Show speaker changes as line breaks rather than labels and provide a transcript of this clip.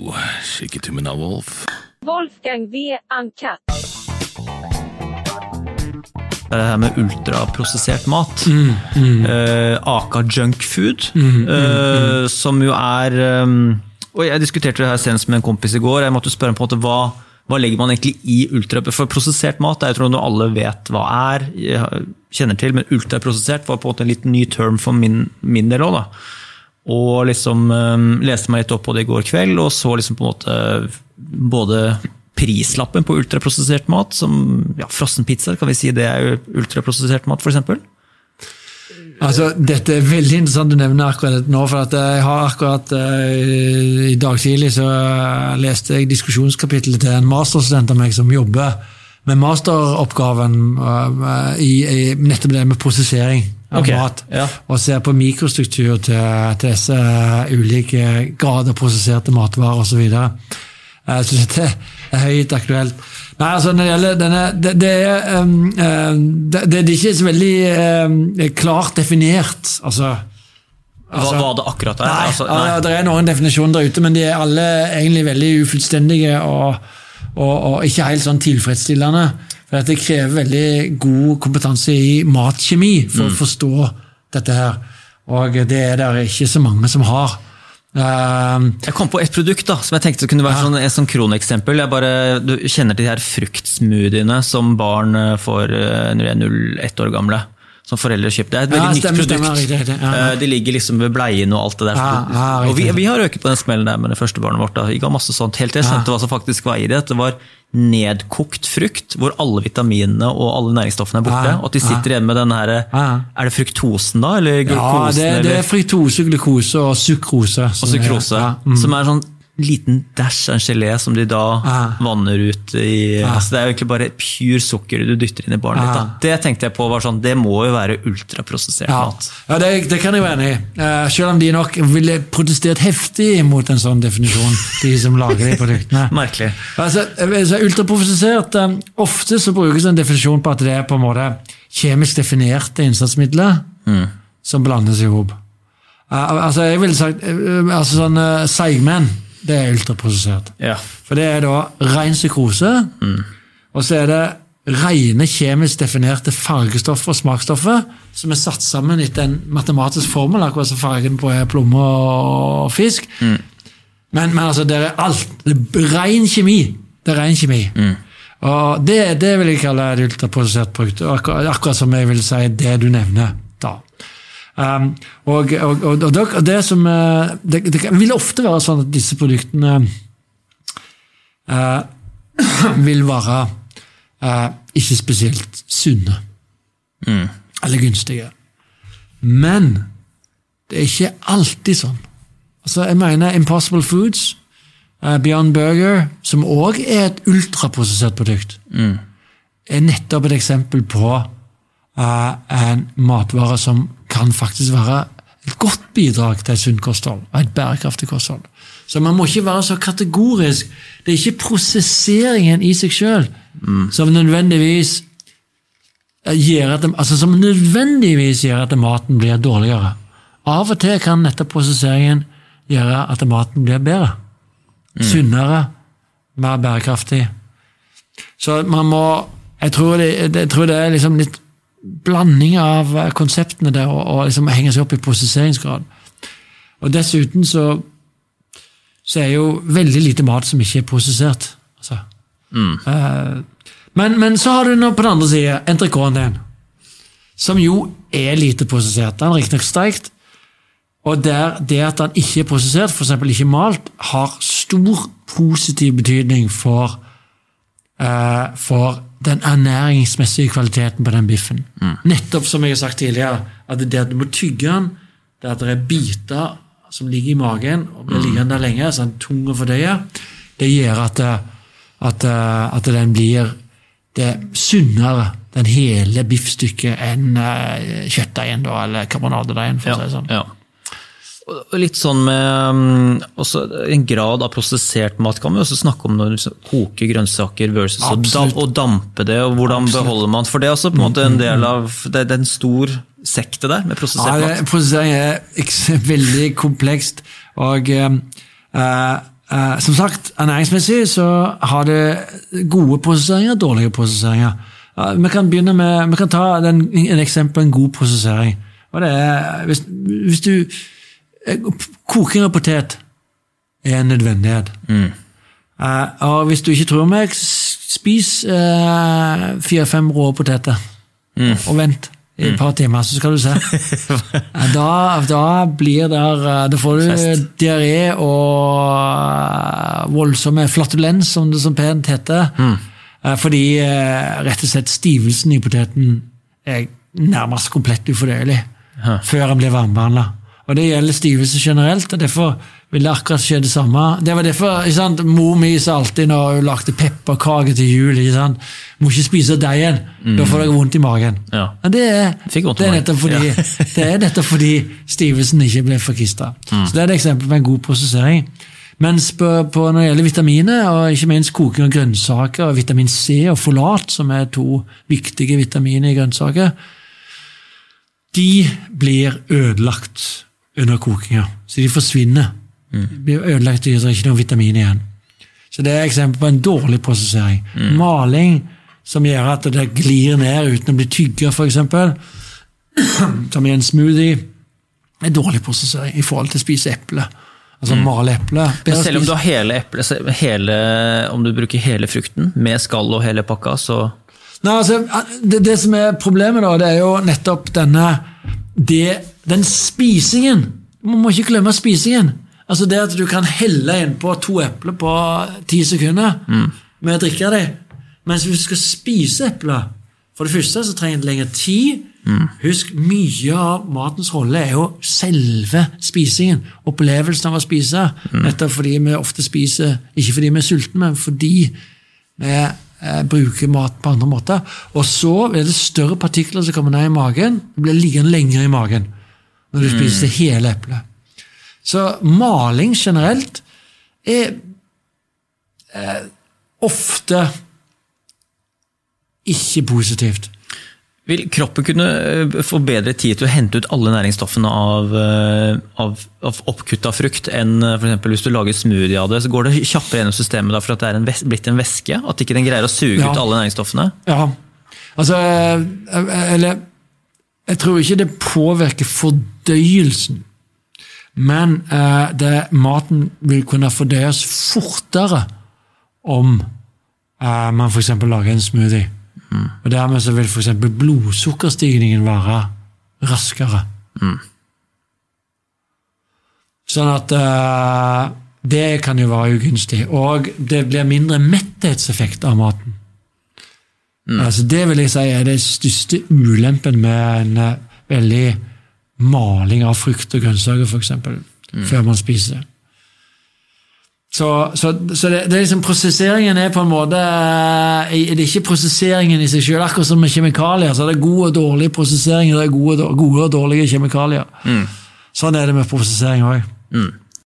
Min me Wolf.
Wolfgang V. Uncut.
Det her med ultraprosessert mat.
Mm,
Eh, Aka junkfood, eh, som jo er um, Og jeg diskuterte det her senest med en kompis i går. Jeg måtte spørre på en måte hva, hva legger man egentlig i ultra... For prosessert mat er jeg tror noe alle vet hva er, kjenner til, men ultraprosessert var på en måte en liten ny term for min, min del òg. Og liksom eh, leste meg litt opp på det i går kveld, og så liksom på en måte både prislappen på ultraprosessert mat, som ja, frossenpizza, kan vi si det er jo ultraprosessert mat, f.eks.?
Altså, Dette er veldig interessant du nevner akkurat nå. for at jeg har akkurat uh, I dag tidlig så leste jeg diskusjonskapittelet til en masterstudent av meg som jobber med masteroppgaven uh, i, i nettopp det med prosessering av
Ok,
mat.
ja.
Og ser på mikrostruktur til, til disse ulike grader prosesserte matvarer osv. Så, videre. det så dette er høyt aktuelt. Nei, altså når det gjelder denne, det, det, er, um, det, det er ikke så veldig um, klart definert. altså
Hva, hva det akkurat er?
Nei,
altså,
ja, det er noen definisjoner der ute, men de er alle egentlig veldig ufullstendige og, og, og ikke helt sånn tilfredsstillende. For Det krever veldig god kompetanse i matkjemi for å forstå dette her. Og det er det ikke så mange som har. Um,
Jeg kom på et produkt da, som jeg tenkte kunne være sånn, et sånn kroneksempel. Jeg bare, du kjenner til de her fruktsmoothiene som barn eh, får eh, når de er 0-1 år gamle. Som foreldre kjøper. Det er et veldig
Ja,
nytt
stemmer,
produkt.
stemmer, riktig, riktig. Ja, ja.
De ligger liksom ved bleien og alt det der.
Ja, ja,
og vi, vi har øket på den smellen der med det første barnet vårt. da. Vi ga masse sånt, helt til jeg skjønte hva som faktisk var i det. At det var nedkokt frukt, hvor alle vitaminene og alle næringsstoffene er borte. Og at de sitter igjen med den her Er det fruktosen da, eller
ja, det, det er fruktose, glukose og sukrose.
Og sukrose, som er sånn liten dash av en gelé som de da
ah.
vanner ut i altså Det er jo egentlig bare pur sukker du dytter inn i barnet ditt. Da. Det tenkte jeg på var sånn, det må jo være ultraprosessert
Ja,
mat.
ja det, det kan jeg være enig i. Uh, selv om de nok ville protestert heftig mot en sånn definisjon, de som lager de produktene.
Merkelig.
Altså, altså Ultraprosessert um, Ofte så brukes en definisjon på at det er på en måte kjemisk definerte innsatsmidler som blandes i hop. Uh, altså, jeg ville sagt uh, altså sånn uh, Seigmenn, det er ultraprosessert.
Ja.
For det er da ren sukrose, og så er det rene kjemisk definerte fargestoffer og smaksstoffer som er satt sammen etter en matematisk formel, akkurat som fargen på plomme og fisk. Men, men altså, det er alt. Det er ren kjemi. Det er ren kjemi. Og det, det vil jeg kalle et ultraprosessert produkt, akkurat, akkurat som jeg vil si det du nevner. Um, og, og, og, og det, det som eh, det, det vil ofte være sånn at disse produktene uh, vil være uh, ikke spesielt sunne. Eller gunstige. Men det er ikke alltid sånn. Altså, jeg mener Impossible Foods, uh, Beyond Burger, som òg er et ultraprosessert produkt, er nettopp et eksempel på en matvare som kan faktisk være et godt bidrag til et sunt kosthold, og et bærekraftig kosthold. Så man må ikke være så kategorisk. Det er ikke prosesseringen i seg sjøl som nødvendigvis eh, gjør at, altså som nødvendigvis gjør at maten blir dårligere. Av og til kan nettopp prosesseringen gjøre at maten blir bedre. Sunnere, mer bærekraftig. Så man må Jeg tror det, jeg tror det er liksom litt blanding av eh, konseptene der, og, og liksom henge seg opp i prosesseringsgrad. Og dessuten så, så er jo veldig lite mat som ikke er prosessert. Altså. Eh, men, men så har du nå på den andre sida entrecôten din, som jo er lite prosessert. Den er riktignok steikt, og der det at den ikke er prosessert, f.eks. ikke malt, har stor positiv betydning for, uh, for den ernæringsmessige kvaliteten på den biffen. Nettopp som jeg har sagt tidligere, at det at du må tygge den, det at det er biter som ligger i magen og blir liggende der lenge, sånn tung å fordøye, det gjør at, at, eh, at den blir det er sunnere, den hele biffstykket, enn uh, kjøttdeigen eller karbonadedeigen. for å si det sånn.
Ja. Og og litt sånn med um, også En grad av prosessert mat kan vi også snakke om når du koker grønnsaker versus å,
Absolutt.
å dampe det, og hvordan beholder man For det er også på en måte en del av Det, er en stor sekte der, med
Ja,
prosessert mat.
prosessering er veldig komplekst. Og eh, eh, eh, som sagt, ernæringsmessig så har det gode prosesseringer og dårlige prosesseringer. Vi kan begynne med, vi kan ta den, en eksempel en god prosessering. Og det er, hvis, hvis du Koking av potet er en nødvendighet. Eh, og hvis du ikke tror meg, spis eh, fire-fem rå poteter. Og vent i et par timer, så skal du se. Eh, da, da blir der eh, Da får du
Fest.
diaré og voldsomme flatulens, som det så pent heter. Mm. Fordi rett og slett stivelsen i poteten er nærmest komplett ufordøyelig før den blir varmebehandla. Og det gjelder stivelse generelt, og derfor vil det akkurat skje det samme. Det var derfor ikke sant, Mor mi sa alltid når hun lagde pepperkaker til jul ikke sant, Må ikke spise deigen, da får dere vondt i magen.
Ja.
Men det er, det er nettopp fordi,
Ja.
det er nettopp fordi stivelsen ikke ble forkista. Så det er et eksempel på en god prosessering. Mens på, på når det gjelder vitaminer, og ikke minst koking av grønnsaker, og vitamin C og folat, som er to viktige vitaminer i grønnsaker, de blir ødelagt under kokinga. Så de forsvinner. De blir ødelagt, det er ikke noe vitamin igjen. Så det er eksempel på en dårlig prosessering. Maling som gjør at det glir ned uten å bli tygga, f.eks. Som i en smoothie. er dårlig prosessering i forhold til å spise eple. Altså male eple.
Men selv om du har hele eplet, om du bruker hele frukten med skall og hele pakka, så
Nei, altså, det, det som er problemet, da, det er jo nettopp denne det, Den spisingen. Man må ikke glemme spisingen. Altså Det at du kan helle innpå to epler på ti sekunder med å drikke dem. Mens hvis du skal spise epler For det første så trenger det lengre tid. Husk, mye av matens rolle er jo selve spisingen. Opplevelsen av å spise. Nettopp fordi vi ofte spiser ikke fordi vi er sultne, men fordi vi eh, bruker mat på andre måter. Og så er det større partikler som kommer ned i magen. Det blir liggende lenger i magen når du spiser det hele eplet. Så maling generelt er eh, ofte ikke positivt.
Vil kroppen kunne eh, få bedre tid til å hente ut alle næringsstoffene av, eh, av, av oppkutta frukt enn eh, for hvis du lager smoothie av det. Så går det kjappere gjennom systemet da, for at det er en blitt en væske? At ikke den greier å suge
Ja.
ut alle næringsstoffene?
Ja, altså Eller Jeg tror ikke det påvirker fordøyelsen. Men eh, det, maten vil kunne fordøyes fortere om eh, man f.eks. lager en smoothie. Og Dermed så vil f.eks. blodsukkerstigningen være raskere. Sånn at uh, det kan jo være ugunstig. Og det blir mindre metthetseffekt av maten. Altså, det vil jeg si er den største ulempen med en eh, veldig maling av frukt og grønnsaker, f.eks., før man spiser det. Så, så, så det, det er liksom prosesseringen er på en måte eh, Det er ikke prosesseringen i seg selv, akkurat som med kjemikalier. så Det er gode og dårlige prosesseringer, det er gode, gode og dårlige kjemikalier. Sånn er det med prosessering òg.
Mm.